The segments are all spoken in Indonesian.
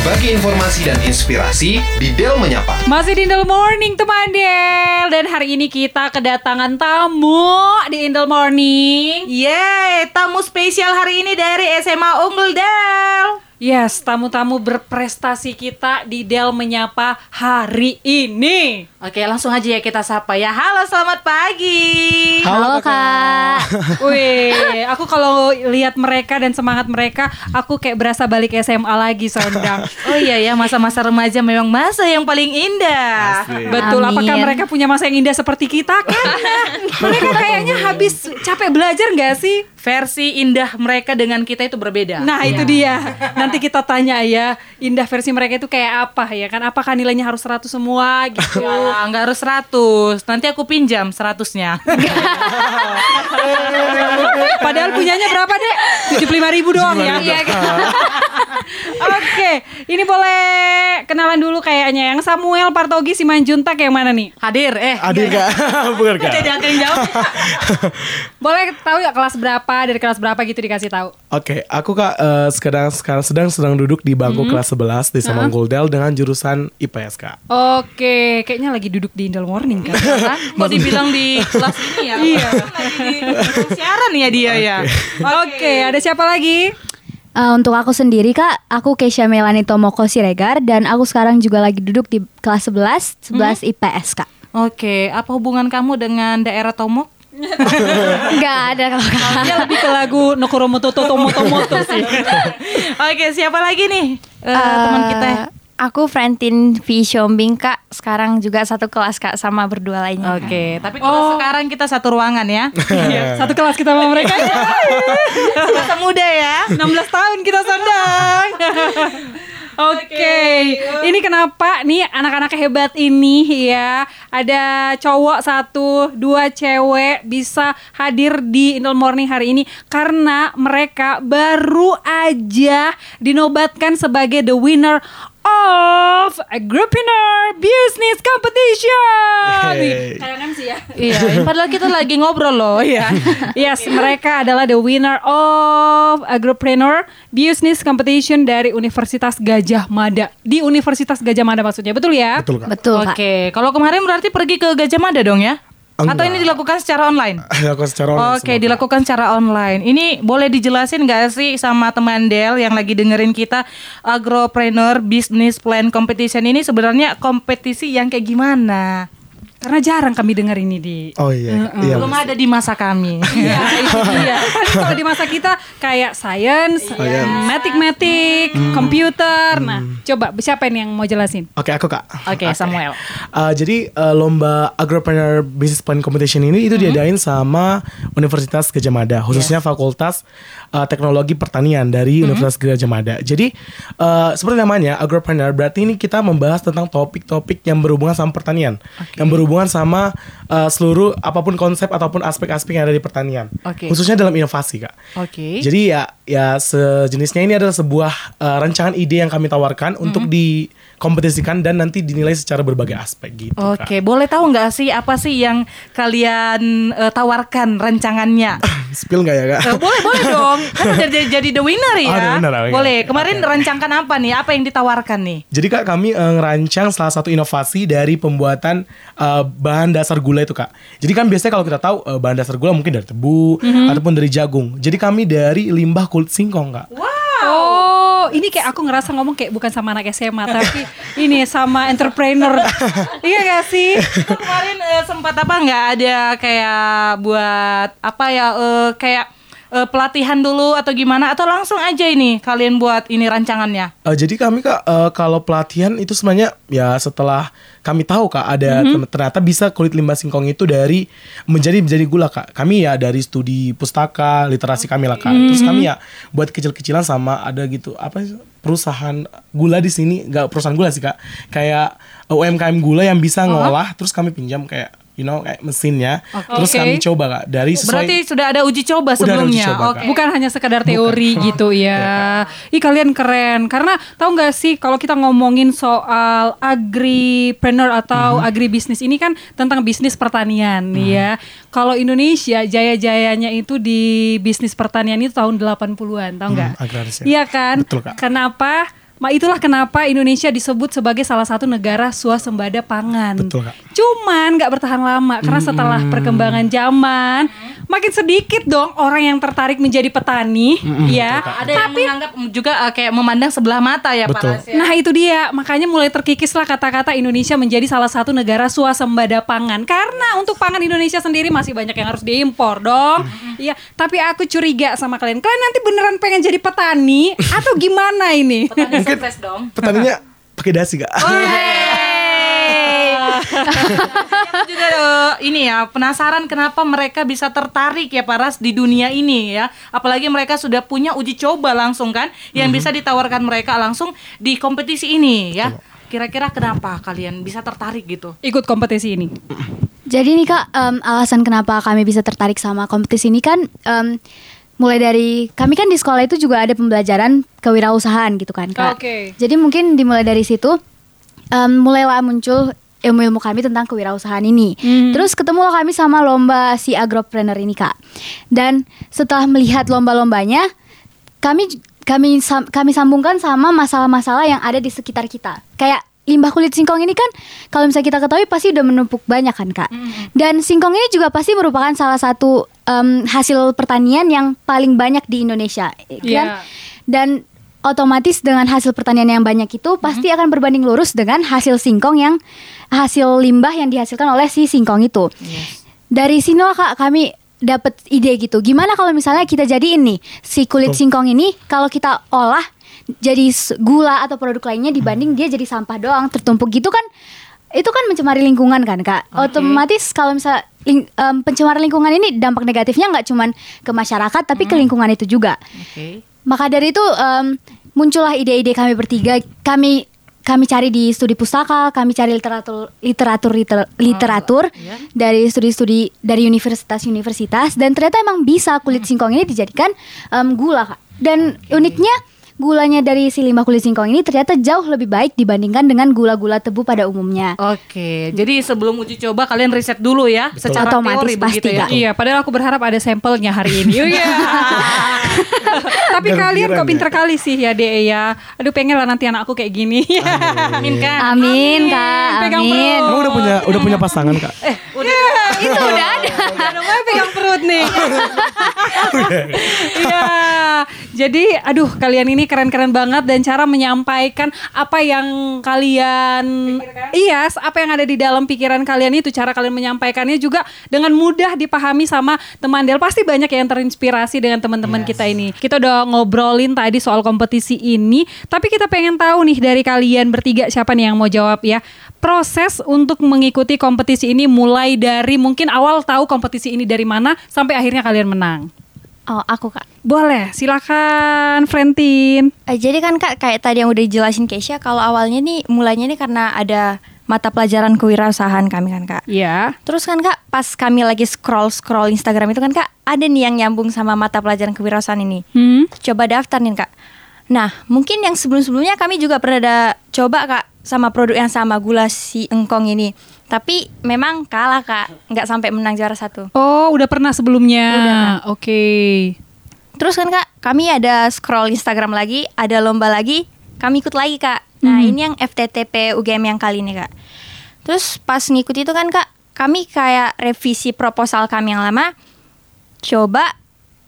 berbagi informasi dan inspirasi di Del Menyapa. Masih di Indel Morning teman Del Dan hari ini kita kedatangan tamu di Indel Morning Yeay, tamu spesial hari ini dari SMA Unggul Del. Yes, tamu-tamu berprestasi kita di Del Menyapa hari ini Oke, langsung aja ya kita sapa ya. Halo, selamat pagi. Halo kak. Wih, aku kalau lihat mereka dan semangat mereka Aku kayak berasa balik SMA lagi Sondang Oh iya ya, masa-masa remaja memang masa yang paling indah. Betul, Amin. apakah mereka punya masa yang indah seperti kita kan? mereka kayaknya habis capek belajar nggak sih? Versi indah mereka dengan kita itu berbeda. Nah itu dia Nanti kita tanya ya Indah versi mereka itu kayak apa ya kan Apakah nilainya harus 100 semua gitu Ah, nggak harus 100. Nanti aku pinjam 100-nya. Padahal punyanya berapa deh 75 ribu doang ya Iya kan? Oke Ini boleh kenalan dulu kayaknya Yang Samuel Partogi Simanjuntak yang mana nih Hadir, eh. Adik kak, bukan kak. Jadi akan jawab. Boleh tahu ya kelas berapa Dari kelas berapa gitu dikasih tahu Oke, aku kak eh, sekarang sekarang sedang sedang duduk di bangku kelas 11 di Samang Goldel dengan jurusan IPS kak. Oke Kayaknya lagi duduk di Indel Morning kan? Kok dibilang di kelas ini ya? Iya. Lagi di siaran ya dia ya. Oke ada siapa lagi Eh, untuk aku sendiri kak, aku Keisha Melani Tomoko Siregar dan aku sekarang juga lagi duduk di kelas 11, 11 IPS kak. Oke, apa hubungan kamu dengan daerah Tomok? Enggak ada kalau kak. Dia lebih ke lagu Nokoromoto Totomoto Moto sih Oke, siapa lagi nih eh, teman kita? Aku Frantin V. Shombing kak, sekarang juga satu kelas kak sama berdua lainnya. Kak. Oke, tapi kalau sekarang kita satu ruangan ya. Iya, Satu kelas kita sama mereka Masa muda ya. 16 tahun kita sondang. Oke, ini kenapa nih anak-anak hebat ini ya ada cowok satu, dua cewek bisa hadir di Indel Morning hari ini karena mereka baru aja dinobatkan sebagai the winner of a Groupiner Business Competition. Kayak MC ya. Iya, padahal kita lagi ngobrol loh ya. Yes, mereka adalah the winner of Agropreneur Business Competition dari Universitas Gajah Mada. Di Universitas Gajah Mada maksudnya, betul ya? Betul kak. Betul kak. Oke, kalau kemarin berarti pergi ke Gajah Mada dong ya? Atau Enggak. ini dilakukan secara online? Aku secara online Oke, Kak. dilakukan secara online. Ini boleh dijelasin nggak sih sama teman Del yang lagi dengerin kita Agropreneur Business Plan Competition ini sebenarnya kompetisi yang kayak gimana? Karena jarang kami dengar ini di Oh iya, iya. Belum ada di masa kami. Iya, itu dia. Kan kalau di masa kita kayak science, matik-matik, komputer. Nah, coba siapa ini yang mau jelasin? Oke, aku kak. Oke, Samuel. Uh, jadi uh, lomba Agropreneur Business Plan Competition ini itu diadain sama Universitas Gajah Mada, khususnya Fakultas uh, Teknologi Pertanian dari Universitas Gajah Mada. Jadi uh, seperti namanya Agropreneur berarti ini kita membahas tentang topik-topik yang berhubungan sama pertanian, yang berhubungan sama uh, seluruh apa pun konsep ataupun aspek-aspek yang ada di pertanian, Oke. khususnya dalam inovasi kak. Oke. Jadi ya ya sejenisnya ini adalah sebuah uh, rancangan ide yang kami tawarkan untuk dikompetisikan dan nanti dinilai secara berbagai aspek gitu. Kak. Oke, boleh tahu nggak sih apa sih yang kalian eh, tawarkan rancangannya? Spill nggak ya kak? Eh, boleh, boleh dong. Kan udah jadi, jadi the winner ya. Oh, the winner, oke. boleh. Kemarin rancangkan apa nih? Apa yang ditawarkan nih? Jadi kak kami eh, ngerancang salah satu inovasi dari pembuatan eh, bahan dasar gula itu kak. Jadi kan biasanya kalau kita tahu eh, bahan dasar gula mungkin dari tebu ataupun dari jagung. Jadi kami dari limbah kulit singkong kak. Oh, ini kayak aku ngerasa ngomong kayak bukan sama anak SMA, tapi ini sama entrepreneur. iya gak sih? Kemarin eh, sempat apa nggak ada kayak buat apa ya eh, kayak eh, pelatihan dulu atau gimana atau langsung aja ini kalian buat ini rancangannya? Eh, jadi kami kak eh, kalau pelatihan itu sebenarnya ya setelah kami tahu kak ada Mhm. ternyata bisa kulit limbah singkong itu dari menjadi menjadi gula kak. Kami ya dari studi pustaka literasi kami lah kak. Terus kami ya buat kecil-kecilan sama ada gitu apa perusahaan gula di sini nggak perusahaan gula sih kak. Kayak eh, UMKM gula yang bisa ngolah terus kami pinjam kayak you know kayak mesinnya. Terus Oke. kami coba kak dari sesuai Berarti sudah ada uji coba ada uji sebelumnya. coba, Oke. Kak. Bukan hanya sekedar teori gitu ya. Ih kalian keren karena tahu nggak sih kalau kita ngomongin soal agripreneur atau agribisnis ini kan tentang bisnis pertanian ya. Kalau Indonesia jaya-jayanya itu di bisnis pertanian itu tahun 80-an, tahu nggak? agraris ya. Iya kan? Betul, Kak. Kenapa? Ma itulah kenapa Indonesia disebut sebagai salah satu negara swasembada pangan. Betul, Kak. Cuman nggak bertahan lama karena setelah perkembangan zaman makin sedikit dong orang yang tertarik menjadi petani, ya. Ada yang menganggap juga uh, kayak memandang sebelah mata ya Betul. Pak ya. Nah itu dia, makanya mulai terkikislah kata-kata Indonesia menjadi salah satu negara swasembada pangan. Karena untuk pangan Indonesia sendiri masih banyak yang harus diimpor dong. Iya, tapi aku curiga sama kalian. Kalian nanti beneran pengen jadi petani atau gimana ini? Petani sukses dong. Petaninya pakai dasi kak. Aku juga eh, ini ya penasaran kenapa mereka bisa tertarik ya Paras di dunia ini ya. Apalagi mereka sudah punya uji coba langsung kan yang bisa ditawarkan mereka langsung di kompetisi ini ya. Kira-kira kenapa kalian bisa tertarik gitu? Ikut kompetisi ini. Jadi nih kak, em, alasan kenapa kami bisa tertarik sama kompetisi ini kan em, mulai dari kami kan di sekolah itu juga ada pembelajaran kewirausahaan gitu kan kak. Oke. Jadi mungkin dimulai dari situ em, mulailah muncul ilmu-ilmu kami tentang kewirausahaan ini. Mhm. Terus ketemulah kami sama lomba si agropreneur ini kak. Dan setelah melihat lomba-lombanya, kami kami sam- kami sambungkan sama masalah-masalah yang ada di sekitar kita. Kayak limbah kulit singkong ini kan kalau misalnya kita ketahui pasti udah menumpuk banyak kan kak. Dan singkong ini juga pasti merupakan salah satu em, hasil pertanian yang paling banyak di Indonesia, kan? Iya. Dan otomatis dengan hasil pertanian yang banyak itu pasti akan berbanding lurus dengan hasil singkong yang hasil limbah yang dihasilkan oleh si singkong itu. Dari sinilah kak kami dapat ide gitu. Gimana kalau misalnya kita jadiin nih si kulit singkong ini kalau kita olah jadi gula atau produk lainnya dibanding dia jadi sampah doang tertumpuk gitu kan itu kan mencemari lingkungan kan kak otomatis kalau misalnya ling- em, pencemaran lingkungan ini dampak negatifnya nggak cuman ke masyarakat tapi ke lingkungan itu juga Oke. maka dari itu em, muncullah ide-ide kami bertiga. Kami kami cari di studi pustaka, kami cari literatur literatur liter- literatur iya. dari studi-studi dari universitas-universitas dan ternyata emang bisa kulit singkong ini dijadikan em, gula kak. Dan uniknya gulanya dari si limbah kulit singkong ini ternyata jauh lebih baik dibandingkan dengan gula-gula tebu pada umumnya. Oke, jadi sebelum uji coba kalian riset dulu ya, secara Otomatis teori begitu pasti, ya. Kak. Iya, padahal aku berharap ada sampelnya hari ini. Iya. Tapi kalian kok pinter kali sih ya, Dea ya. Aduh, pengen lah nanti anakku kayak gini. Amin kan? Amin kak, Pegang amin. perut. Kamu udah punya udah punya pasangan kak? Eh, udah Itu udah ada. Aduh, mau pegang perut nih. Iya. Jadi, aduh, kalian ini keren-keren banget dan cara menyampaikan apa yang kalian iya, apa yang ada di dalam pikiran kalian itu cara kalian menyampaikannya juga dengan mudah dipahami sama teman Del. Pasti banyak yang terinspirasi dengan teman-teman kita ini. Kita udah ngobrolin tadi soal kompetisi ini, tapi kita pengen tahu nih dari kalian bertiga siapa nih yang mau jawab ya. Proses untuk mengikuti kompetisi ini mulai dari mungkin awal tahu kompetisi ini dari mana sampai akhirnya kalian menang. Oh, aku kak. Boleh, silakan Frentin. Eh, jadi kan kak kayak tadi yang udah dijelasin Keisha, kalau awalnya nih mulainya nih karena ada mata pelajaran kewirausahaan kami kan kak. Ya. Terus kan kak pas kami lagi scroll scroll Instagram itu kan kak ada nih yang nyambung sama mata pelajaran kewirausahaan ini. Hmm. Coba daftar nih kak. Nah mungkin yang sebelum sebelumnya kami juga pernah ada coba kak sama produk yang sama gula si engkong ini. Tapi memang kalah kak, nggak sampai menang juara satu. Oh, udah pernah sebelumnya. Oke. Terus kan kak, kami ada scroll Instagram lagi, ada lomba lagi, kami ikut lagi kak. Nah ini yang FTTP UGM yang kali ini kak. Terus pas ngikut itu kan kak, kami kayak revisi proposal kami yang lama, coba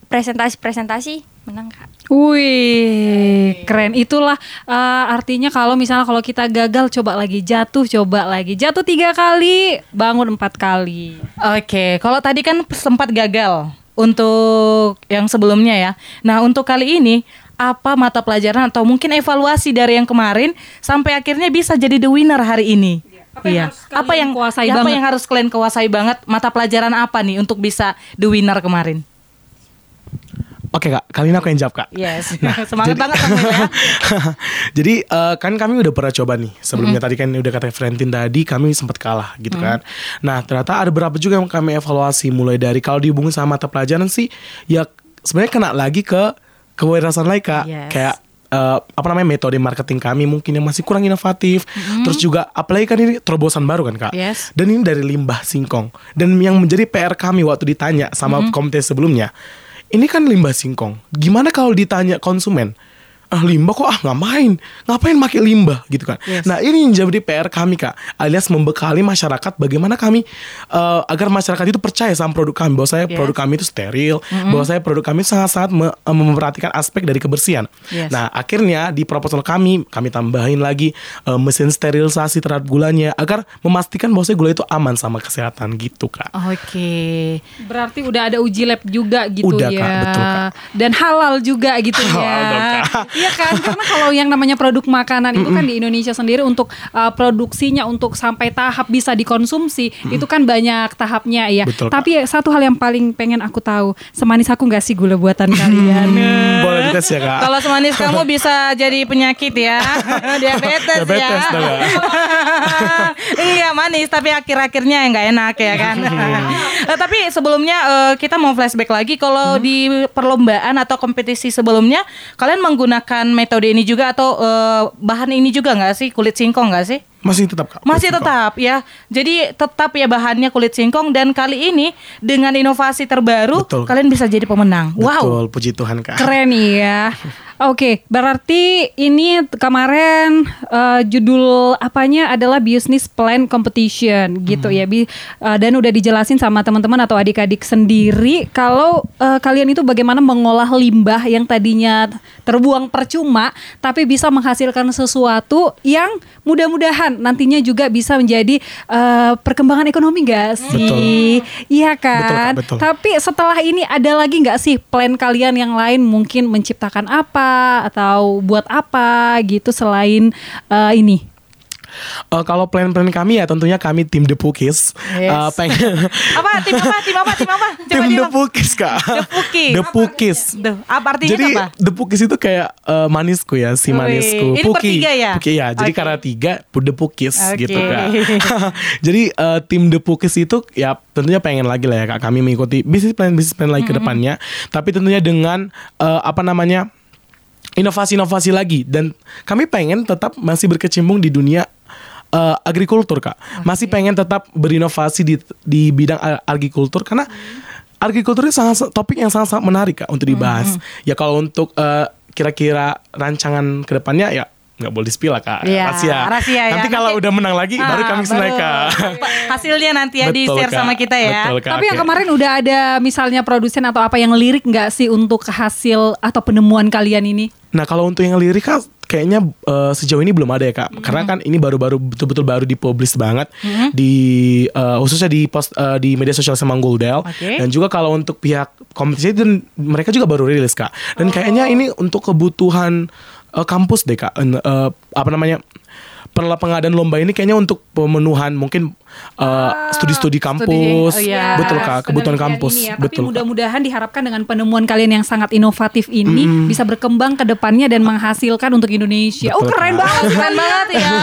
presentasi-presentasi menang kak. Wih, keren. Itulah eh, artinya kalau misalnya kalau kita gagal coba lagi, jatuh coba lagi, jatuh tiga kali, bangun empat kali. Oke, kalau tadi kan sempat gagal untuk yang sebelumnya ya. Nah, untuk kali ini apa mata pelajaran atau mungkin evaluasi dari yang kemarin sampai akhirnya bisa jadi the winner hari ini? Apa yang Iya. harus Apa yang kuasai ya, apa yang harus kalian kuasai banget? Mata pelajaran apa nih untuk bisa the winner kemarin? Oke kak, kali ini aku yang jawab kak. Yes. Nah, Semangat jadi- banget kamu ya. Jadi eh, kan kami udah pernah coba nih sebelumnya tadi kan udah kata Frentin tadi kami sempat kalah gitu kan. Nah ternyata ada beberapa juga yang kami evaluasi mulai dari kalau dihubungin sama mata pelajaran sih ya sebenarnya kena lagi ke kewirausahaan lagi kak. Yes. Kayak eh, apa namanya metode marketing kami mungkin yang masih kurang inovatif. Terus juga apalagi kan ini terobosan baru kan kak. Yes. Dan ini dari limbah singkong. Dan yang menjadi PR kami waktu ditanya sama kompetisi sebelumnya, ini kan limbah singkong. Gimana kalau ditanya konsumen? Ah limbah kok ah ngapain ngapain pakai limbah gitu kan nah ini yang jadi PR kami kak alias membekali masyarakat bagaimana kami eh, agar masyarakat itu percaya sama produk kami bahwa saya produk kami itu steril bahwa saya produk kami sangat-sangat me- eh, memperhatikan aspek dari kebersihan Yes. nah akhirnya di proposal kami kami tambahin lagi eh, mesin sterilisasi terhadap gulanya agar memastikan bahwa gula itu aman sama kesehatan gitu kak Oke. Berarti udah ada uji lab juga gitu Udah, ya. Kak, betul, Kak. Dan halal juga gitu Halal ya. dong, Kak. Iya kan? Karena kalau yang namanya produk makanan itu kan di Indonesia sendiri untuk uh, produksinya untuk sampai tahap bisa dikonsumsi itu kan banyak tahapnya ya. Betul, Kak. Tapi satu hal yang paling pengen aku tahu, semanis aku nggak sih gula buatan kalian? Hmm, boleh dites ya kak Kalau semanis kamu bisa jadi penyakit ya, diabetes, Diabetes ya. ya. Enggak manis, tapi akhir-akhirnya enggak enak ya kan. Eh, tapi sebelumnya eh, kita mau flashback lagi. Kalau di perlombaan atau kompetisi sebelumnya, kalian menggunakan metode ini juga atau eh, bahan ini juga nggak sih kulit singkong nggak sih? Masih tetap kak Masih tetap ya. Jadi tetap ya bahannya kulit singkong dan kali ini dengan inovasi terbaru Betul. kalian bisa jadi pemenang. Wow. Betul, puji Tuhan kak. Keren ya. Oke, berarti ini kemarin eh, judul apanya adalah Business Plan Competition gitu ya. Bi- eh, dan udah dijelasin sama teman-teman atau adik-adik sendiri kalau eh, kalian itu bagaimana mengolah limbah yang tadinya terbuang percuma tapi bisa menghasilkan sesuatu yang mudah-mudahan nantinya juga bisa menjadi eh, perkembangan ekonomi gak sih? Iya kan? betul. Tapi setelah ini ada lagi nggak sih plan kalian yang lain mungkin menciptakan apa atau buat apa gitu selain eh, ini? Eh, kalau plan-plan kami ya tentunya kami tim The Pukis Yes. eh, pengen Apa tim apa? Tim apa? Tim apa? Coba tim The. Pukis kak. The Pukis. The Pukis. Apa artinya Jadi apa? The Pukis itu kayak eh, manisku ya si manisku. ini Puki. bertiga ya? Puki ya. Jadi Oke. karena tiga The Pukis Oke. gitu kak. Jadi eh, tim The Pukis itu ya tentunya pengen lagi lah ya kak kami mengikuti bisnis plan bisnis plan lagi ke depannya. Tapi tentunya dengan eh, apa namanya inovasi-inovasi lagi dan kami pengen tetap masih berkecimpung di dunia eh, agrikultur kak masih pengen tetap berinovasi di di bidang agrikultur karena agrikultur itu sangat topik yang sangat sangat menarik kak untuk dibahas ya kalau untuk eh, kira-kira rancangan ke depannya ya nggak boleh di spill lah kak Iya, rahasia. rahasia ya. nanti kalau Nanti- udah menang lagi baru Ah, kami senai baru. kak Hasilnya nanti ya di share Kak. sama kita ya. Betul, Kak. Tapi yang kemarin udah ada misalnya produsen atau apa yang lirik nggak sih untuk hasil atau penemuan kalian ini? Nah kalau untuk yang lirik kak kayaknya eh, sejauh ini belum ada ya kak. Karena kan ini baru-baru betul-betul baru dipublish banget. Di eh, khususnya di post eh, di media sosial Semang Goldel Oke. dan juga kalau untuk pihak kompetisi itu mereka juga baru rilis kak. Dan kayaknya ini untuk kebutuhan eh, kampus deh kak. Eh, apa namanya pengadaan lomba ini kayaknya untuk pemenuhan mungkin eh, studi-studi kampus oh iya. betul kak kebutuhan penelitian kampus ini ya. Tapi betul Kak. mudah-mudahan diharapkan dengan penemuan kalian yang sangat inovatif ini bisa berkembang ke depannya dan menghasilkan untuk Indonesia. oh Betul, keren Kak. banget, Keren banget ya.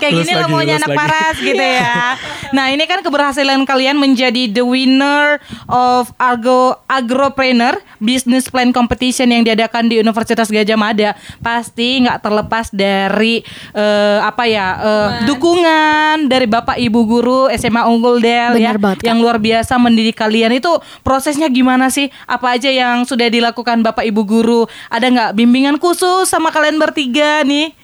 Kayak Lulus gini loh lagi, maunya lulus anak lagi. paras gitu ya. Nah ini kan keberhasilan kalian menjadi the winner of Argo Agropreneur Business Plan Competition yang diadakan di Universitas Gajah Mada. Pasti nggak terlepas dari eh, apa ya eh, dukungan dari Bapak Ibu Guru SMA Unggul Del ya banget, yang luar biasa mendidik kalian itu prosesnya gimana sih? Apa aja yang sudah dilakukan Bapak Ibu Guru? Ada nggak bimbingan khusus sama kalian bertiga nih?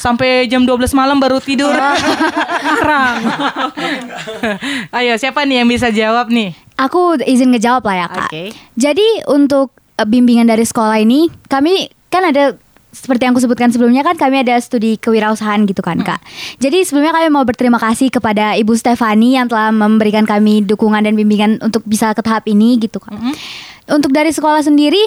Sampai jam 12 malam baru tidur. Haram. Ayo, siapa nih yang bisa jawab nih? Aku izin ngejawab lah ya kak. Oke. Jadi untuk eh, bimbingan dari sekolah ini, kami kan ada seperti yang aku sebutkan sebelumnya kan kami ada studi kewirausahaan gitu kan kak. Jadi sebelumnya kami mau berterima kasih kepada Ibu Stefani yang telah memberikan kami dukungan dan bimbingan untuk bisa ke tahap ini gitu kan. Untuk dari sekolah sendiri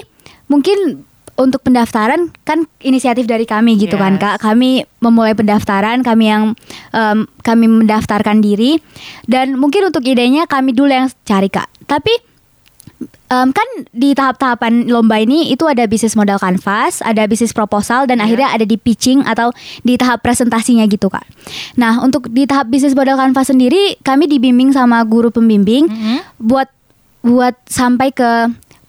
mungkin untuk pendaftaran kan inisiatif dari kami gitu kan Yes. kak. Kami memulai pendaftaran, kami yang em, kami mendaftarkan diri dan mungkin untuk idenya kami dulu yang cari kak. Tapi Em, kan di tahap-tahapan lomba ini itu ada bisnis modal kanvas, ada bisnis proposal dan akhirnya ada di pitching atau di tahap presentasinya gitu kak. Nah untuk di tahap bisnis modal kanvas sendiri kami dibimbing sama guru pembimbing buat buat sampai ke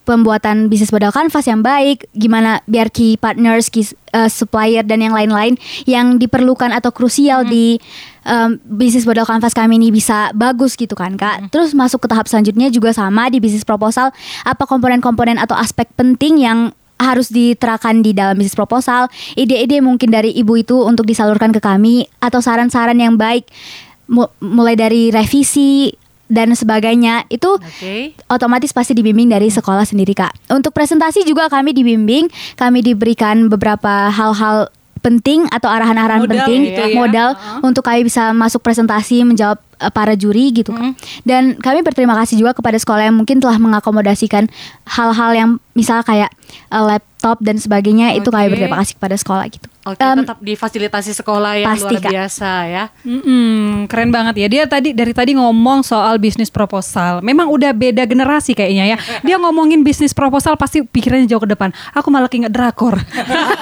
pembuatan bisnis modal kanvas yang baik, gimana biar key partners, key uh, supplier dan yang lain-lain yang diperlukan atau krusial di um, bisnis modal kanvas kami ini bisa bagus gitu kan kak. Terus masuk ke tahap selanjutnya juga sama di bisnis proposal apa komponen-komponen atau aspek penting yang harus diterapkan di dalam bisnis proposal, ide-ide mungkin dari ibu itu untuk disalurkan ke kami atau saran-saran yang baik mu- mulai dari revisi dan sebagainya itu Oke. otomatis pasti dibimbing dari sekolah sendiri kak. Untuk presentasi juga kami dibimbing, kami diberikan beberapa hal-hal penting atau arahan-arahan penting gitu ya. modal untuk kami bisa masuk presentasi menjawab eh, para juri gitu Kak. dan kami berterima kasih juga kepada sekolah yang mungkin telah mengakomodasikan hal-hal yang misal kayak eh, laptop dan sebagainya itu kami Oke. berterima kasih kepada sekolah gitu Oke, Em, tetap difasilitasi sekolah yang pasti, luar Kak. biasa ya. Mm-mm, keren banget ya. Dia tadi dari tadi ngomong soal bisnis proposal. Memang udah beda generasi kayaknya ya. Dia ngomongin bisnis proposal pasti pikirannya jauh ke depan. Aku malah inget drakor.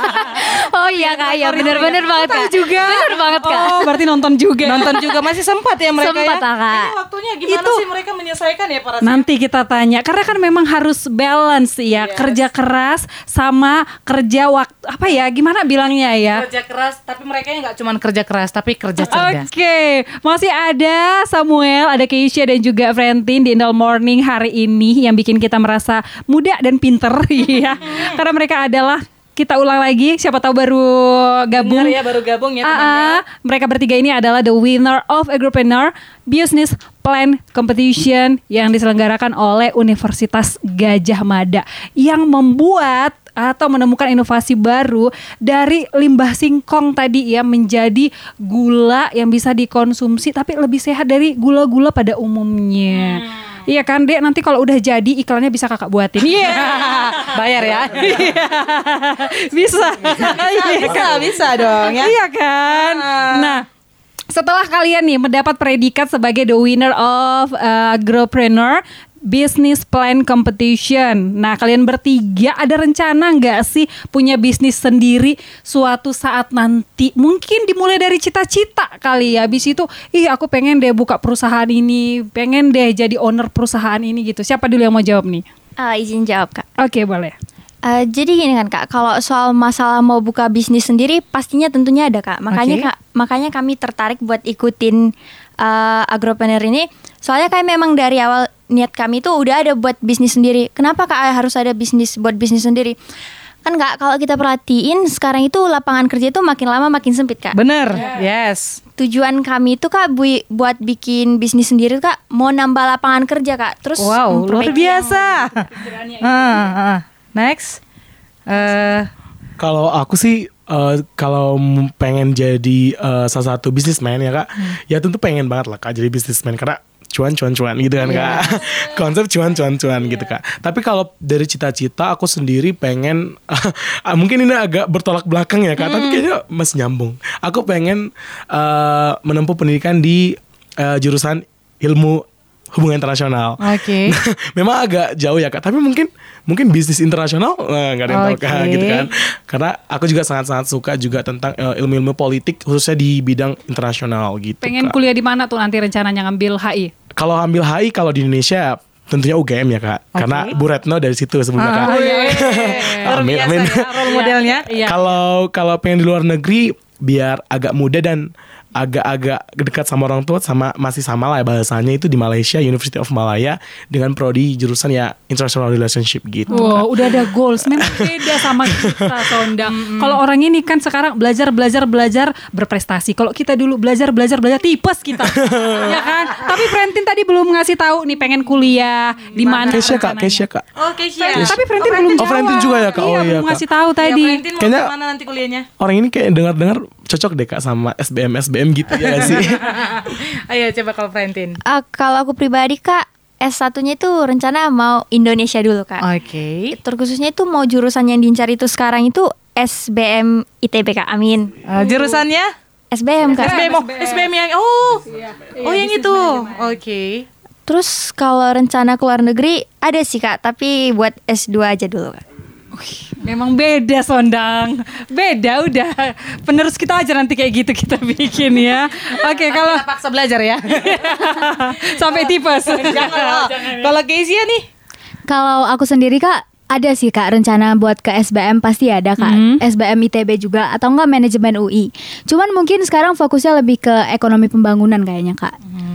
oh iya kak ya benar-benar banget kak juga. benar banget kak Oh, berarti nonton juga. Nonton juga masih sempat ya mereka Sempat ya. lah, Kak. Ini waktunya gimana Itu- sih mereka menyelesaikan ya para Nanti kita tanya karena kan memang harus balance ya kerja keras sama kerja waktu apa ya gimana bilangnya ya kerja keras tapi mereka nggak cuma kerja keras tapi kerja cerdas. Oke, masih ada Samuel, ada Keisha dan juga Frentin di Indol Morning hari ini yang bikin kita merasa muda dan pinter ya. Karena mereka adalah kita ulang lagi, siapa tahu baru gabung. Benar ya baru gabung ya Ah, temannya. ah. mereka bertiga ini adalah the winner of Agropreneur Business Plan Competition yang diselenggarakan oleh Universitas Gajah Mada yang membuat atau menemukan inovasi baru dari limbah singkong tadi ya menjadi gula yang bisa dikonsumsi tapi lebih sehat dari gula-gula pada umumnya. Iya kan, Dek? Nanti kalau udah jadi iklannya bisa kakak buatin. Iya. Bayar ya. Iya. bisa. Iya bisa, kan? bisa dong ya. Iya kan? Nah, setelah kalian nih mendapat predikat sebagai the winner of uh, Agropreneur Business Plan Competition. Nah, kalian bertiga ada rencana nggak sih punya bisnis sendiri suatu saat nanti? Mungkin dimulai dari cita-cita kali ya. Habis itu, ih aku pengen deh buka perusahaan ini, pengen deh jadi owner perusahaan ini gitu. Siapa dulu yang mau jawab nih? Eh, izin jawab kak Oke, boleh. Eh, jadi gini kan kak, kalau soal masalah mau buka bisnis sendiri, pastinya tentunya ada kak. Makanya Oke. kak, makanya kami tertarik buat ikutin eh, agropreneur ini. Soalnya kayak memang dari awal niat kami tuh udah ada buat bisnis sendiri. Kenapa kak harus ada bisnis buat bisnis sendiri? Kan kak, kalau kita perhatiin sekarang itu lapangan kerja itu makin lama makin sempit kak. Bener, yes. Tujuan kami itu kak bu- buat bikin bisnis sendiri tuh, kak mau nambah lapangan kerja kak. Terus Wow, luar yang- biasa. Ah, ah. Next. Eh, Kalau aku sih eh, kalau pengen jadi eh, salah satu bisnismen ya kak, ya tentu pengen banget lah kak jadi bisnismen karena cuan cuan cuan gitu kan kak, konsep cuan cuan cuan gitu kak. Tapi kalau dari cita-cita aku sendiri pengen, ah, mungkin ini agak bertolak belakang ya kak, tapi kayaknya masih nyambung. Aku pengen eh, menempuh pendidikan di eh, jurusan ilmu hubungan internasional. Oke. Memang agak jauh ya kak, tapi mungkin mungkin bisnis internasional eh, nggak ada yang tahu kak gitu kan. Karena aku juga sangat-sangat suka juga tentang eh, ilmu-ilmu politik khususnya di bidang internasional gitu. Pengen Kak. kuliah di mana tuh nanti rencananya ngambil HI? Kalau ambil HI kalau di Indonesia tentunya UGM ya kak, karena Bu Retno dari situ sebelumnya kak. Ah, iya, iya. Luar Amin, biasa amin. ya role modelnya. Iya. Kalau kalau pengen di luar negeri biar agak muda dan agak-agak dekat sama orang tua sama masih sama lah ya bahasanya itu di Malaysia University of Malaya dengan prodi jurusan ya international relationship gitu. Wow, udah ada goals. Memang beda sama kita, Sonda. Kalau orang ini kan sekarang belajar, belajar, belajar berprestasi. Kalau kita dulu belajar, belajar, belajar tipes kita, ya kan? Tapi Frentin tadi belum ngasih tahu nih pengen kuliah di mana. Keisha kak. Keisha kak. Oke, siap. Tapi Frentin belum Oh, jawab. Frentin juga ya, Kak? Oh, Iya, iya, belum Kak. ngasih tahu Ya, tadi. Valentin mau Kayaknya- ke mana nanti kuliahnya? Orang ini kayak dengar-dengar cocok deh kak sama SBM SBM gitu ya sih. Ayo coba kalau Valentin. Ah, kalau aku pribadi kak S1-nya itu rencana mau Indonesia dulu kak. Oke. Terkhususnya itu mau jurusan yang diincar itu sekarang itu SBM ITB kak. Amin. Eh, jurusannya? SBM kak. SBM, oh, SBM yang oh, oh yang itu. Oke. Terus kalau rencana ke luar negeri ada sih kak, tapi buat S2 aja dulu kak. Memang beda Sondang. Beda udah. Penerus kita aja nanti kayak gitu kita bikin ya. Oke, kalau Kita paksa belajar ya. sampai tipes. Kalau Kezia nih, Kalau aku sendiri kak ada sih kak rencana buat ke SBM pasti ada kak Mhm. SBM ITB juga atau enggak manajemen UI. Cuman mungkin sekarang fokusnya lebih ke ekonomi pembangunan kayaknya kak.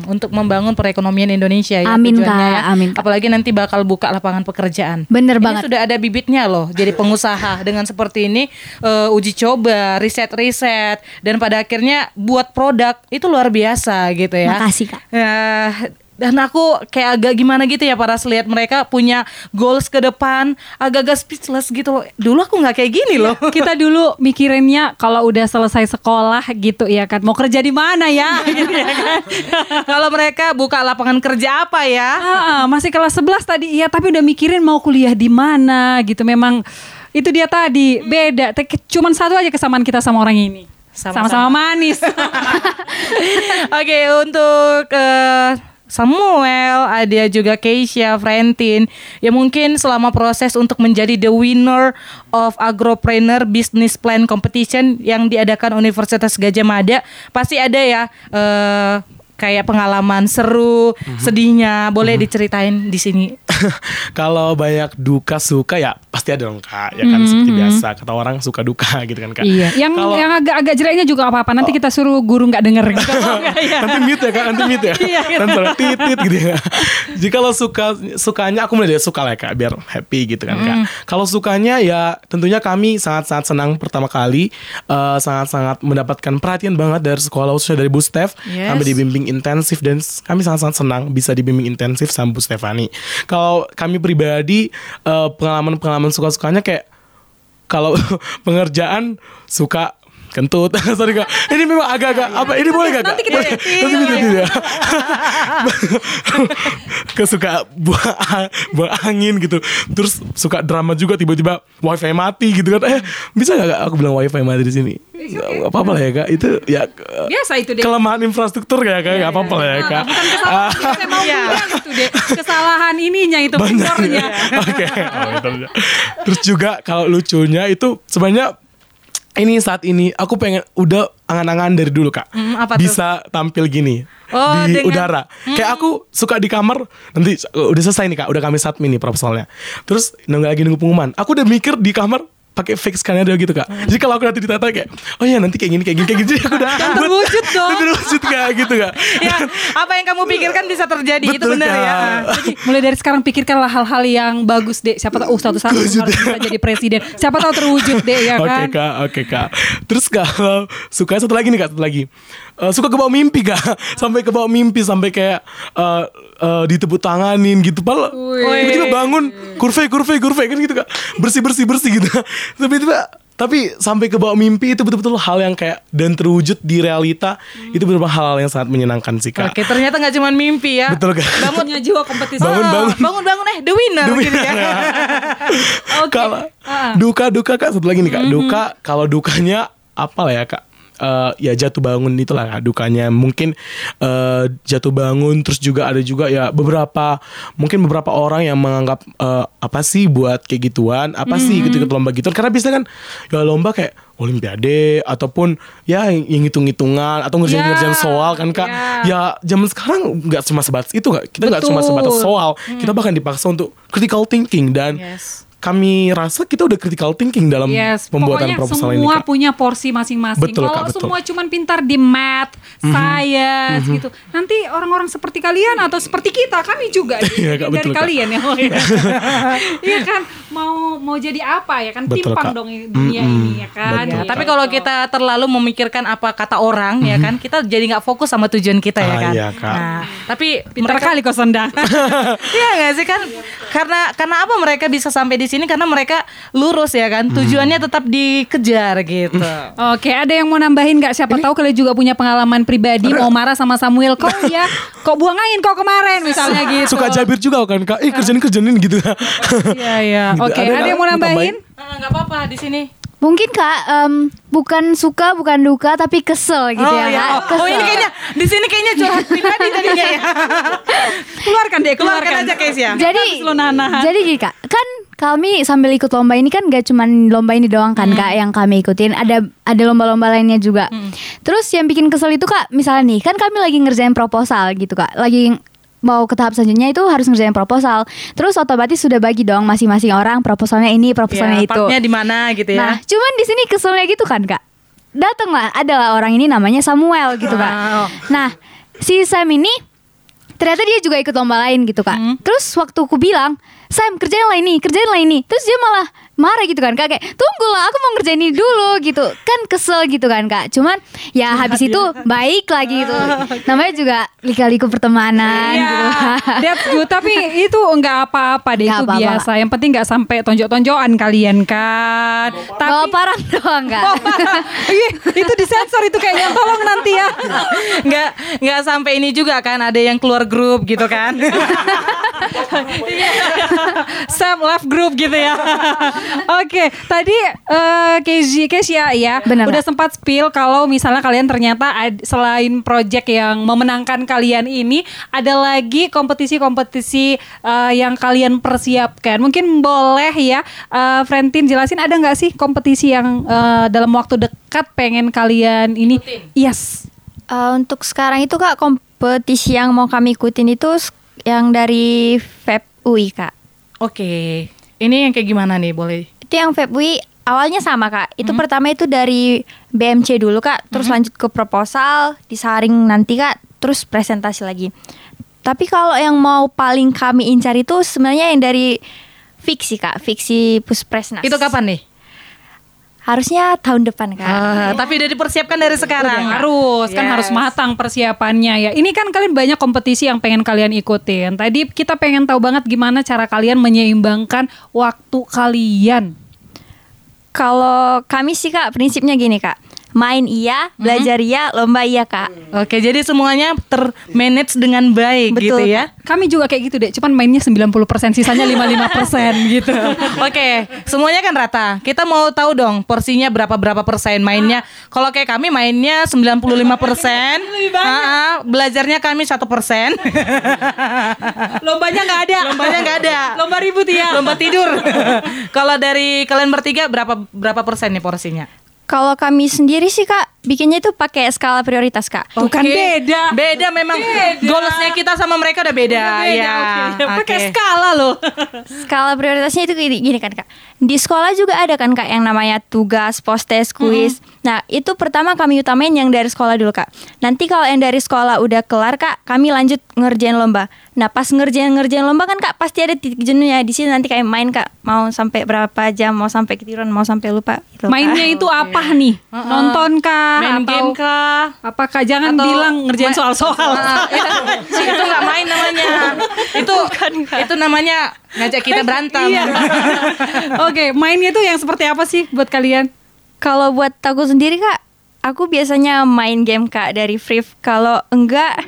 Untuk membangun perekonomian Indonesia ya. Amin, tujuannya Kak. ya. Amin, Kak. Apalagi nanti bakal buka lapangan pekerjaan. Bener Ini banget. sudah ada bibitnya loh. Jadi pengusaha dengan seperti ini eh, uji coba, riset-riset dan pada akhirnya buat produk itu luar biasa gitu ya. Makasih, Kak. Ya, dan aku kayak agak gimana gitu ya para lihat mereka punya goals ke depan agak-agak speechless gitu loh. Dulu aku nggak kayak gini loh. Kita dulu mikirinnya kalau udah selesai sekolah gitu ya kan mau kerja di mana ya gitu ya kan. Kalau mereka buka lapangan kerja apa ya? Ah, masih kelas 11 tadi iya tapi udah mikirin mau kuliah di mana gitu memang itu dia tadi beda cuman satu aja kesamaan kita sama orang ini Sama-sama. manis Oke, untuk eh, Samuel, ada juga Keisha, Frentin Ya mungkin selama proses untuk menjadi the winner of Agropreneur Business Plan Competition yang diadakan Universitas Gajah Mada Pasti ada ya eh, kayak pengalaman seru, sedihnya. Boleh diceritain di sini. Kalau banyak duka suka ya pasti ada dong kak. Ya kan? Seperti biasa kata orang suka duka gitu kan kak. Iya. Yang Kalau- yang agak-agak jeleknya juga nggak apa-apa. Nanti kita suruh guru nggak denger gitu. Nanti mute ya kak. Nanti mute ya. Nanti suara titit gitu ya. Jadi kalau suka sukanya aku mulai dari suka lah ya kak biar happy gitu kan kak. Kalau sukanya ya tentunya kami sangat-sangat senang pertama kali eh, sangat-sangat mendapatkan perhatian banget dari sekolah khususnya dari Bu Steph. Yes. kami dibimbing intensif dan kami sangat-sangat senang bisa dibimbing intensif sama Bu Stefani kalau kami pribadi pengalaman-pengalaman suka-sukanya kayak kalau pengerjaan suka kentut. Sorry kak. Ini memang agak-agak apa ini boleh gak kak? Nanti kita nanti kita edit ya. Kesuka buang, buang angin gitu. Terus suka drama juga tiba-tiba wifi mati gitu kan. Eh bisa gak kak aku bilang wifi mati di sini? Gak apa-apa lah ya kak. Itu ya biasa itu deh kelemahan infrastruktur ya kak. Gak apa-apa lah ya kak. Ah, Saya mau Iya. bilang itu deh kesalahan ininya itu vendornya Oke. Terus juga kalau lucunya itu sebenarnya ini saat ini aku pengen udah angan-angan dari dulu kak. Hmm, apa tuh? bisa tampil gini Oh, di dengan- udara. Kayak aku suka di kamar nanti udah selesai nih kak udah kami submit nih proposalnya. Terus nunggu lagi nunggu pengumuman. Aku udah mikir di kamar pakai fake skenario gitu kak jadi kalau aku nanti ditata kayak oh ya nanti kayak gini kayak gini kayak gini Jadi aku udah terwujud dong. terwujud kak gitu kak Ya, apa yang kamu pikirkan bisa terjadi itu Betul, benar ya. Jadi mulai dari sekarang pikirkanlah hal-hal yang bagus deh. Siapa tahu oh, suatu saat harus bisa jadi presiden. Siapa tahu terwujud deh ya Oke kan. kak, oke kak. Terus kalau suka satu lagi nih kak, satu lagi. Eh, suka kebawa mimpi kak, sampai kebawa mimpi sampai kayak eh eh, ditepuk tanganin gitu. Padahal tiba-tiba bangun, kurve kurve kurve kan gitu kak, bersih bersih bersih gitu. Tiba-tiba tapi sampai ke bawah mimpi itu betul-betul hal yang kayak dan terwujud di realita itu benar hal yang sangat menyenangkan sih kak. Oke, ternyata nggak cuma mimpi ya. Betul kak. Bangunnya jiwa kompetisi. Bangun, Oh, bangun. bangun, bangun eh the winner, The gitu ya. winner. Oke. Kalau Ah. duka duka kak satu lagi nih kak duka kalau dukanya apa lah ya kak Eh, ya jatuh bangun itulah dukanya. Mungkin eh, jatuh bangun terus juga ada juga ya beberapa mungkin beberapa orang yang menganggap eh, apa sih buat kayak gituan apa sih gitu ikut lomba gituan karena biasanya kan ya lomba kayak olimpiade ataupun ya yang hitung-hitungan atau ngerjain-ngerjain Ya, soal kan kak. ya. ya zaman sekarang nggak cuma sebatas itu kak. Kita nggak cuma sebatas soal. Kita bahkan dipaksa untuk critical thinking dan Yes. Kami rasa kita udah critical thinking dalam Yes, pembuatan pokoknya proposal semua ini kak. punya porsi masing-masing. Betul, Kalau Kak, betul. Mhm. semua cuman pintar di math, science gitu, nanti orang-orang seperti kalian atau seperti kita, kami juga Iya, dari Kak, betul, Kak. kalian ya. Iya kan, mau mau jadi apa ya kan Betul, timpang Kak. dong dunia Mm-mm. ini ya kan. Betul, Ya, tapi kalau kita terlalu memikirkan apa kata orang ya kan, kita jadi nggak fokus sama tujuan kita ya Ah, kan. iya, Kak. Nah, tapi pintar mereka kali kok Sonda. Iya gak sih kan karena karena apa mereka bisa sampai di sini karena mereka lurus ya kan tujuannya tetap dikejar gitu. Oke, ada yang mau nambahin nggak? Siapa tahu kalian juga punya pengalaman pribadi mau marah sama Samuel. Kok ya, kok buang angin kok kemarin misalnya gitu. Suka jabir juga kan kak. Eh kerjain kerjain gitu. Iya iya. Gitu. Oke, Ada ada, yang mau nambahin? Ah, nggak apa-apa di sini. Mungkin kak em, bukan suka bukan duka tapi kesel gitu ya, iya. kak. Oh, oh, ini kayaknya di sini kayaknya curhat pribadi jadinya ya. Keluarkan deh, keluarkan, Keluarkan aja guys ya. Jadi jadi gini kak, kan kami sambil ikut lomba ini kan gak cuman lomba ini doang kan kak yang kami ikutin, ada ada lomba-lomba lainnya juga. Terus yang bikin kesel itu kak, misalnya nih kan kami lagi ngerjain proposal gitu kak, lagi mau ke tahap selanjutnya itu harus ngerjain proposal. Terus otomatis sudah bagi dong masing-masing orang proposalnya ini, proposalnya Ya, itu. partnya di mana gitu ya. Nah, cuman di sini keselnya gitu kan, Kak. Datanglah adalah orang ini namanya Samuel gitu, Kak. Oh. Nah, si Sam ini ternyata dia juga ikut lomba lain gitu kak terus waktu aku bilang Sam kerjain lah ini kerjain lah ini terus dia malah marah gitu kan kak kayak tunggu lah aku mau ngerjain ini dulu gitu kan kesel gitu kan kak cuman ya habis itu baik lagi gitu namanya juga lika-liku pertemanan gitu Iya, that's good. Tapi itu enggak apa-apa deh, Nggak itu apa-apa. biasa. Yang penting nggak sampai tonjok-tonjokan kalian kan. bawa Tapi parang doang Oh. Ih, itu disensor itu kayaknya tolong nanti ya. nggak nggak sampai ini juga kan ada yang keluar grup gitu kan Sam left group gitu ya. Oke, tadi eh Kezi Kezia ya Benar, udah Kak. sempat spill kalau misalnya kalian ternyata ad- selain project yang memenangkan kalian ini ada lagi kompetisi-kompetisi eh, yang kalian persiapkan. Mungkin boleh ya eh Frentin jelasin ada nggak sih kompetisi yang eh, dalam waktu dekat pengen kalian ini? Yes. Eh, untuk sekarang itu kak kompetisi yang mau kami ikutin itu yang dari FEB UI kak. oke. Ini yang kayak gimana nih? Boleh. Itu yang FEB UI awalnya sama kak. Itu pertama itu dari BMC dulu kak, terus lanjut ke proposal, disaring nanti kak, terus presentasi lagi. Tapi kalau yang mau paling kami incar itu sebenarnya yang dari fiksi kak, fiksi Puspresnas. itu kapan nih Harusnya tahun depan kak. Ah, tapi udah dipersiapkan dari sekarang Udah harus kan Yes. harus matang persiapannya ya. Ini kan kalian banyak kompetisi yang pengen kalian ikutin. Tadi kita pengen tahu banget gimana cara kalian menyeimbangkan waktu kalian. Kalau kami sih kak prinsipnya gini kak, main iya, belajar iya, lomba iya kak. Oke, jadi semuanya termanage dengan baik Betul. gitu ya. Kami juga kayak gitu deh, cuman mainnya 90%, sisanya 55% gitu. Oke, semuanya kan rata. Kita mau tahu dong porsinya berapa berapa persen mainnya. Kalau kayak kami mainnya 95 persen, belajarnya kami satu persen. Lombanya nggak ada. Lombanya nggak ada. Lomba ribut ya. Lomba tidur. Kalau dari kalian bertiga berapa berapa persen nih porsinya? Kalau kami sendiri sih kak, bikinnya itu pakai skala prioritas kak. Tuh kan Oke. beda. Beda memang. Goalsnya kita sama mereka udah beda. ya. Oke. Pakai Oke. skala loh. Skala prioritasnya itu gini, gini kan kak. Di sekolah juga ada kan kak yang namanya tugas, postes, kuis. Nah itu pertama kami utamain yang dari sekolah dulu kak. Nanti kalau yang dari sekolah udah kelar kak, kami lanjut ngerjain lomba. Nah pas ngerjain ngerjain lomba kan kak pasti ada titik jenuhnya di sini nanti kayak main kak mau sampai berapa jam, mau sampai ketiduran, mau sampai lupa. Gitu, Kak. Mainnya itu apa nih? Nonton kah? Main atau game kah? Apakah jangan Atau bilang ngerjain soal-soal. Ah, itu, itu nggak main namanya. Itu itu namanya ngajak kita berantem. Iya. Oke, mainnya itu yang seperti apa sih buat kalian? Kalau buat aku sendiri kak, aku biasanya main game kak dari Free. Kalau enggak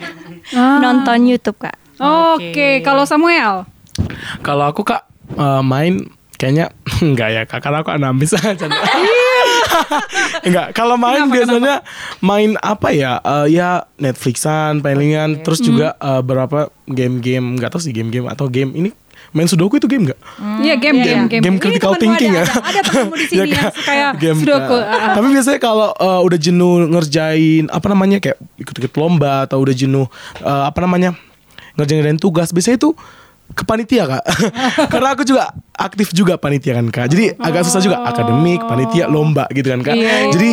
nonton YouTube kak. Oke, kalau Samuel. Kalau aku kak eh, main kayaknya enggak ya kak karena aku ambis aja. enggak, kalau main biasanya main apa ya? Eh, ya Netflixan, palingan, terus juga eh, berapa game-game nggak tahu sih game-game atau game ini main sudoku itu game nggak? Iya, game, game, game. game Ini critical thinking ada, ya. Ada, ada di sini Ya, yang Kak. kayak Game, sudoku. Ah. Tapi biasanya kalau eh, udah jenuh ngerjain apa namanya kayak ikut-ikut lomba atau udah jenuh eh, apa namanya ngerjain tugas, biasanya itu ke panitia kak. Karena aku juga aktif juga panitia kan kak. Jadi agak susah juga. Akademik panitia lomba gitu kan kak. Iya. jadi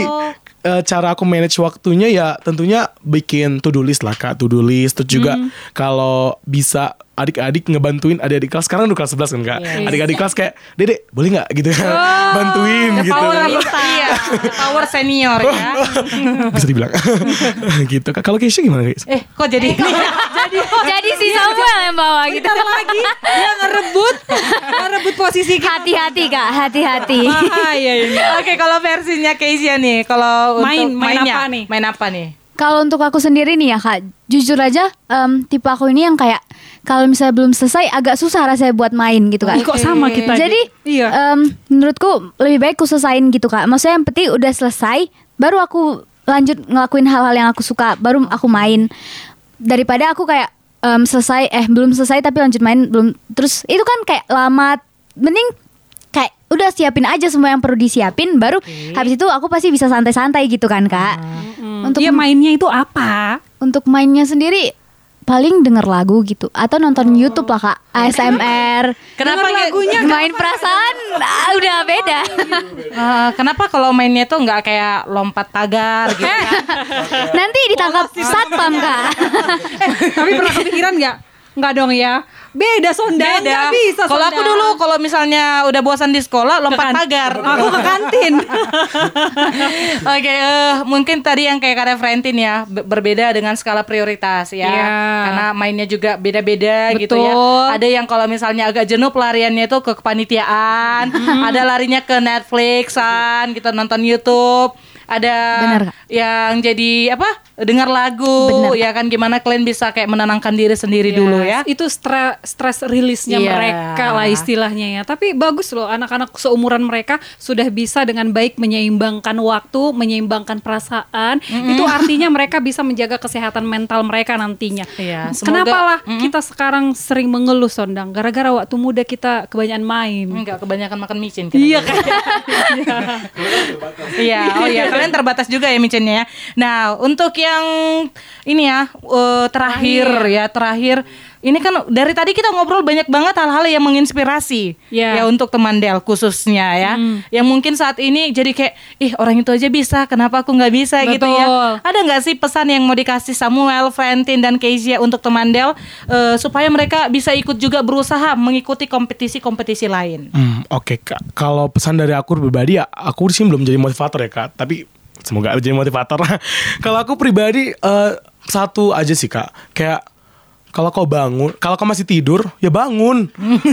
eh, cara aku manage waktunya ya tentunya bikin to do list lah kak. To do list terus juga Hmm. kalau bisa adik-adik ngebantuin adik-adik kelas. Sekarang udah kelas 11 kan kak? Adik-adik kelas kayak dedek boleh nggak? gitu. Kan bantuin the gitu. power Iya, power senior ya. bisa dibilang. Gitu kak. Kalau Keisha gimana guys Eh, kok jadi? Ini? jadi? Si Samuel yang bawa gitu? Bentar lagi dia ngerebut ngerebut posisi kita. hati-hati kak. Hati-hati. Bahaya ini. Oke, kalau versinya Kezia nih, kalau Main- untuk main mainnya, apa nih? Main apa nih? Kalau untuk aku sendiri nih ya kak, jujur aja em, tipe aku ini yang kayak kalau misalnya belum selesai agak susah rasanya buat main gitu kak. Ih, kok sama kita? Jadi iya. em, menurutku lebih baik aku selesain gitu kak. Maksudnya yang penting udah selesai, baru aku lanjut ngelakuin hal-hal yang aku suka, baru aku main. Daripada aku kayak em, selesai, eh belum selesai tapi lanjut main belum. Terus itu kan kayak lama. Mending kayak udah siapin aja semua yang perlu disiapin, baru habis itu aku pasti bisa santai-santai gitu kan kak. Untuk Dia mainnya itu apa? untuk mainnya sendiri paling denger lagu gitu. Atau nonton YouTube lah kak. ASMR Kenapa lagunya main perasaan. Ah, udah beda. Eh, kenapa kalau mainnya tuh nggak kayak lompat pagar gitu? Eh, kan? nanti ditangkap satpam kak. Tapi pernah kepikiran nggak? Nggak dong ya. Beda sonda, nggak bisa. Kalau aku dulu kalau misalnya udah bosan di sekolah lompat kan- pagar. Aku ke kantin. Oke, eh, mungkin tadi yang kayak kata Frentin ya be- berbeda dengan skala prioritas ya, Iya. karena mainnya juga beda-beda gitu ya. Ada yang kalau misalnya agak jenuh pelariannya itu ke kepanitiaan, ada larinya ke Netflixan, gitu nonton YouTube. Ada Benar, Kak. yang jadi apa? Dengar lagu, Benar, Kak. ya kan gimana kalian bisa kayak menenangkan diri sendiri dulu ya. Itu stres stress rilisnya Iya. mereka lah istilahnya ya. Tapi bagus loh anak-anak seumuran mereka sudah bisa dengan baik menyeimbangkan waktu, menyeimbangkan perasaan. Itu artinya mereka bisa menjaga kesehatan mental mereka nantinya. Iya, semoga- Kenapa lah kita sekarang sering mengeluh Sondang? Gara-gara waktu muda kita kebanyakan main. Enggak kebanyakan makan micin Iya kan? Iya, oh iya kalian terbatas juga ya micinnya ya. Nah, untuk yang ini ya eh, terakhir ya terakhir ini kan dari tadi kita ngobrol banyak banget hal-hal yang menginspirasi Iya. ya untuk teman Del khususnya ya. Hmm. Yang mungkin saat ini jadi kayak ih orang itu aja bisa, kenapa aku nggak bisa gitu ya. Betul. Ada nggak sih pesan yang mau dikasih Samuel, Frentin dan Kezia untuk teman Del eh, supaya mereka bisa ikut juga berusaha mengikuti kompetisi-kompetisi lain? Hmm, Oke kak, kalau pesan dari aku pribadi ya, aku sih belum jadi motivator ya kak, tapi semoga jadi motivator. kalau aku pribadi eh, satu aja sih kak, kayak kalau kau bangun, kalau kau masih tidur, ya bangun.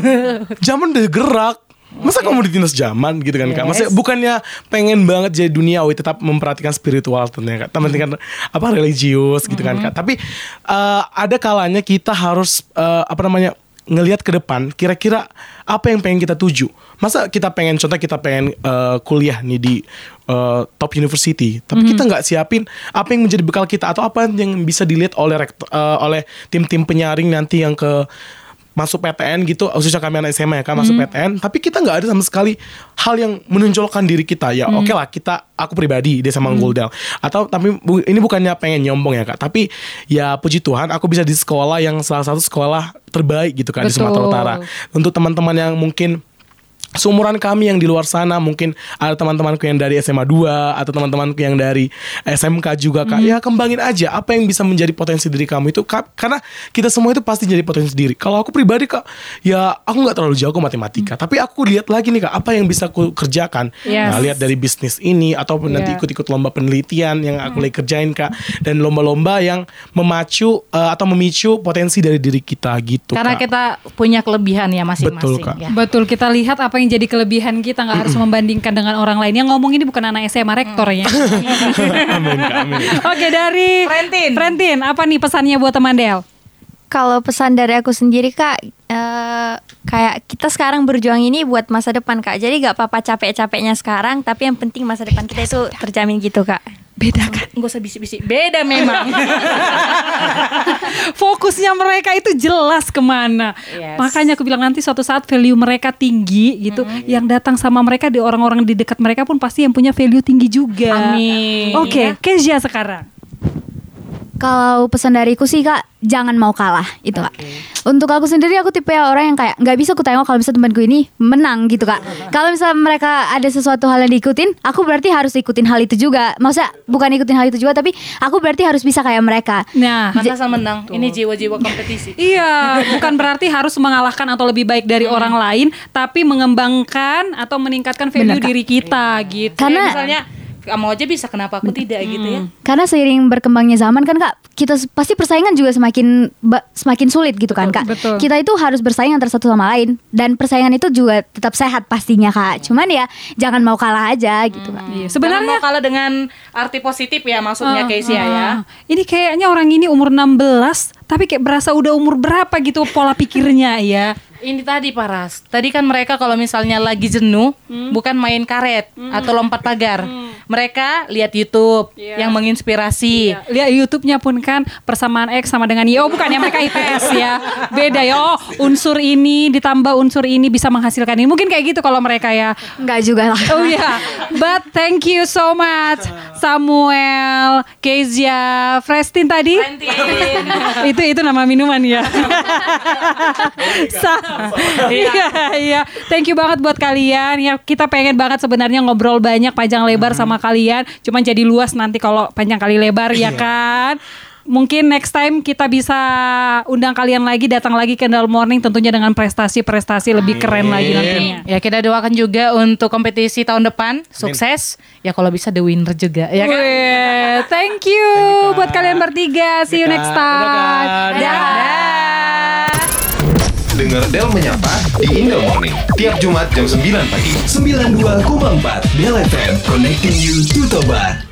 Zaman udah gerak. Masa kamu ditindas zaman gitu kan kak? Maksudnya bukannya pengen banget jadi duniawi tetap memperhatikan spiritual tentunya kak. Memperhatikan apa religius gitu kan kak. Tapi eh, ada kalanya kita harus eh, apa namanya ngelihat ke depan kira-kira apa yang pengen kita tuju? Masa kita pengen contoh kita pengen eh, kuliah nih di eh, top university tapi kita nggak siapin apa yang menjadi bekal kita atau apa yang bisa dilihat oleh rekt- eh, oleh tim-tim penyaring nanti yang ke masuk PTN gitu khususnya kami anak SMA ya kan masuk PTN tapi kita nggak ada sama sekali hal yang menonjolkan diri kita. Ya oke lah kita aku pribadi di SMA Goldel atau tapi bu- ini bukannya pengen nyombong ya kak. Tapi ya puji Tuhan aku bisa di sekolah yang salah satu sekolah terbaik gitu kan di Betul. Sumatera Utara. Untuk teman-teman yang mungkin seumuran kami yang di luar sana mungkin ada teman-temanku yang dari SMA 2 atau teman-temanku yang dari SMK juga kak ya kembangin aja apa yang bisa menjadi potensi diri kamu itu Kak, karena kita semua itu pasti jadi potensi diri kalau aku pribadi kak ya aku nggak terlalu jago matematika tapi aku lihat lagi nih kak apa yang bisa aku kerjakan Yes. nah lihat dari bisnis ini ataupun nanti Yeah. ikut-ikut lomba penelitian yang aku lagi kerjain kak dan lomba-lomba yang memacu eh, atau memicu potensi dari diri kita gitu Karena kak. kita punya kelebihan ya masing-masing Betul, Kak. ya. Betul kita lihat apa yang jadi kelebihan kita nggak harus membandingkan dengan orang lain. Yang ngomong ini bukan anak SMA rektor ya. amin kak amin Oke dari Frentin. Frentin apa nih pesannya buat teman Del? Kalau pesan dari aku sendiri kak, eh, kayak kita sekarang berjuang ini buat masa depan kak. Jadi gak apa-apa capek-capeknya sekarang, tapi yang penting masa depan kita itu terjamin gitu kak. Beda kan? Gak usah bisik-bisik. Beda memang. Fokusnya mereka itu jelas ke mana. Yes. Makanya aku bilang nanti suatu saat value mereka tinggi gitu. Yang datang sama mereka di orang-orang di dekat mereka pun pasti yang punya value tinggi juga. Amin. Oke, Kezia sekarang. Kalau pesan dariku sih kak, jangan mau kalah itu kak. Untuk aku sendiri aku tipe orang yang kayak nggak bisa aku tengok kalau misalnya temanku ini menang gitu kak. Kalau misalnya mereka ada sesuatu hal yang diikutin, aku berarti harus ikutin hal itu juga. Maksudnya bukan ikutin hal itu juga, tapi aku berarti harus bisa kayak mereka. Nah, Pantasan menang. Ini jiwa-jiwa kompetisi. Iya, bukan berarti harus mengalahkan atau lebih baik dari orang lain, tapi mengembangkan atau meningkatkan value Benar, Kak. diri kita gitu. Karena- misalnya kamu aja bisa kenapa aku tidak gitu ya. Karena seiring berkembangnya zaman kan kak, kita pasti persaingan juga semakin semakin sulit gitu kan kak. Betul. Kita itu harus bersaing antara satu sama lain dan persaingan itu juga tetap sehat pastinya kak. Cuman ya jangan mau kalah aja gitu kak. Iya, Sebenarnya sebenarnya mau kalah dengan arti positif ya maksudnya Ah, Kezia ah, ya. ah. Ini kayaknya orang ini umur 16 tapi kayak berasa udah umur berapa gitu pola pikirnya ya. Ini tadi Paras. Tadi kan mereka kalau misalnya lagi jenuh, Hmm. bukan main karet atau lompat pagar. Mereka lihat YouTube Iya. yang menginspirasi. Lihat YouTube-nya pun kan persamaan X sama dengan Y. Oh bukan ya mereka IPS ya. Beda ya. Oh unsur ini ditambah unsur ini bisa menghasilkan ini. Mungkin kayak gitu kalau mereka ya. Enggak juga lah. Oh ya, but thank you so much Samuel, Kezia, Frestin tadi. itu itu nama minuman ya. Sa- Iya iya. Thank you banget buat kalian. Ya kita pengen banget sebenarnya ngobrol banyak panjang lebar sama kalian. Cuman jadi luas nanti kalau panjang kali lebar ya kan. Mungkin next time kita bisa undang kalian lagi datang lagi ke Kendal Morning tentunya dengan prestasi-prestasi lebih keren lagi nantinya. Ya kita doakan juga untuk kompetisi tahun depan sukses. Ya kalau bisa the winner juga ya kan. Thank you buat kalian bertiga. See you Kak. next Dadah, time. Dadah. Dengar Del menyapa di Indel Morning tiap Jumat jam 9 pagi. 92,4 Del FM Connecting you to Toba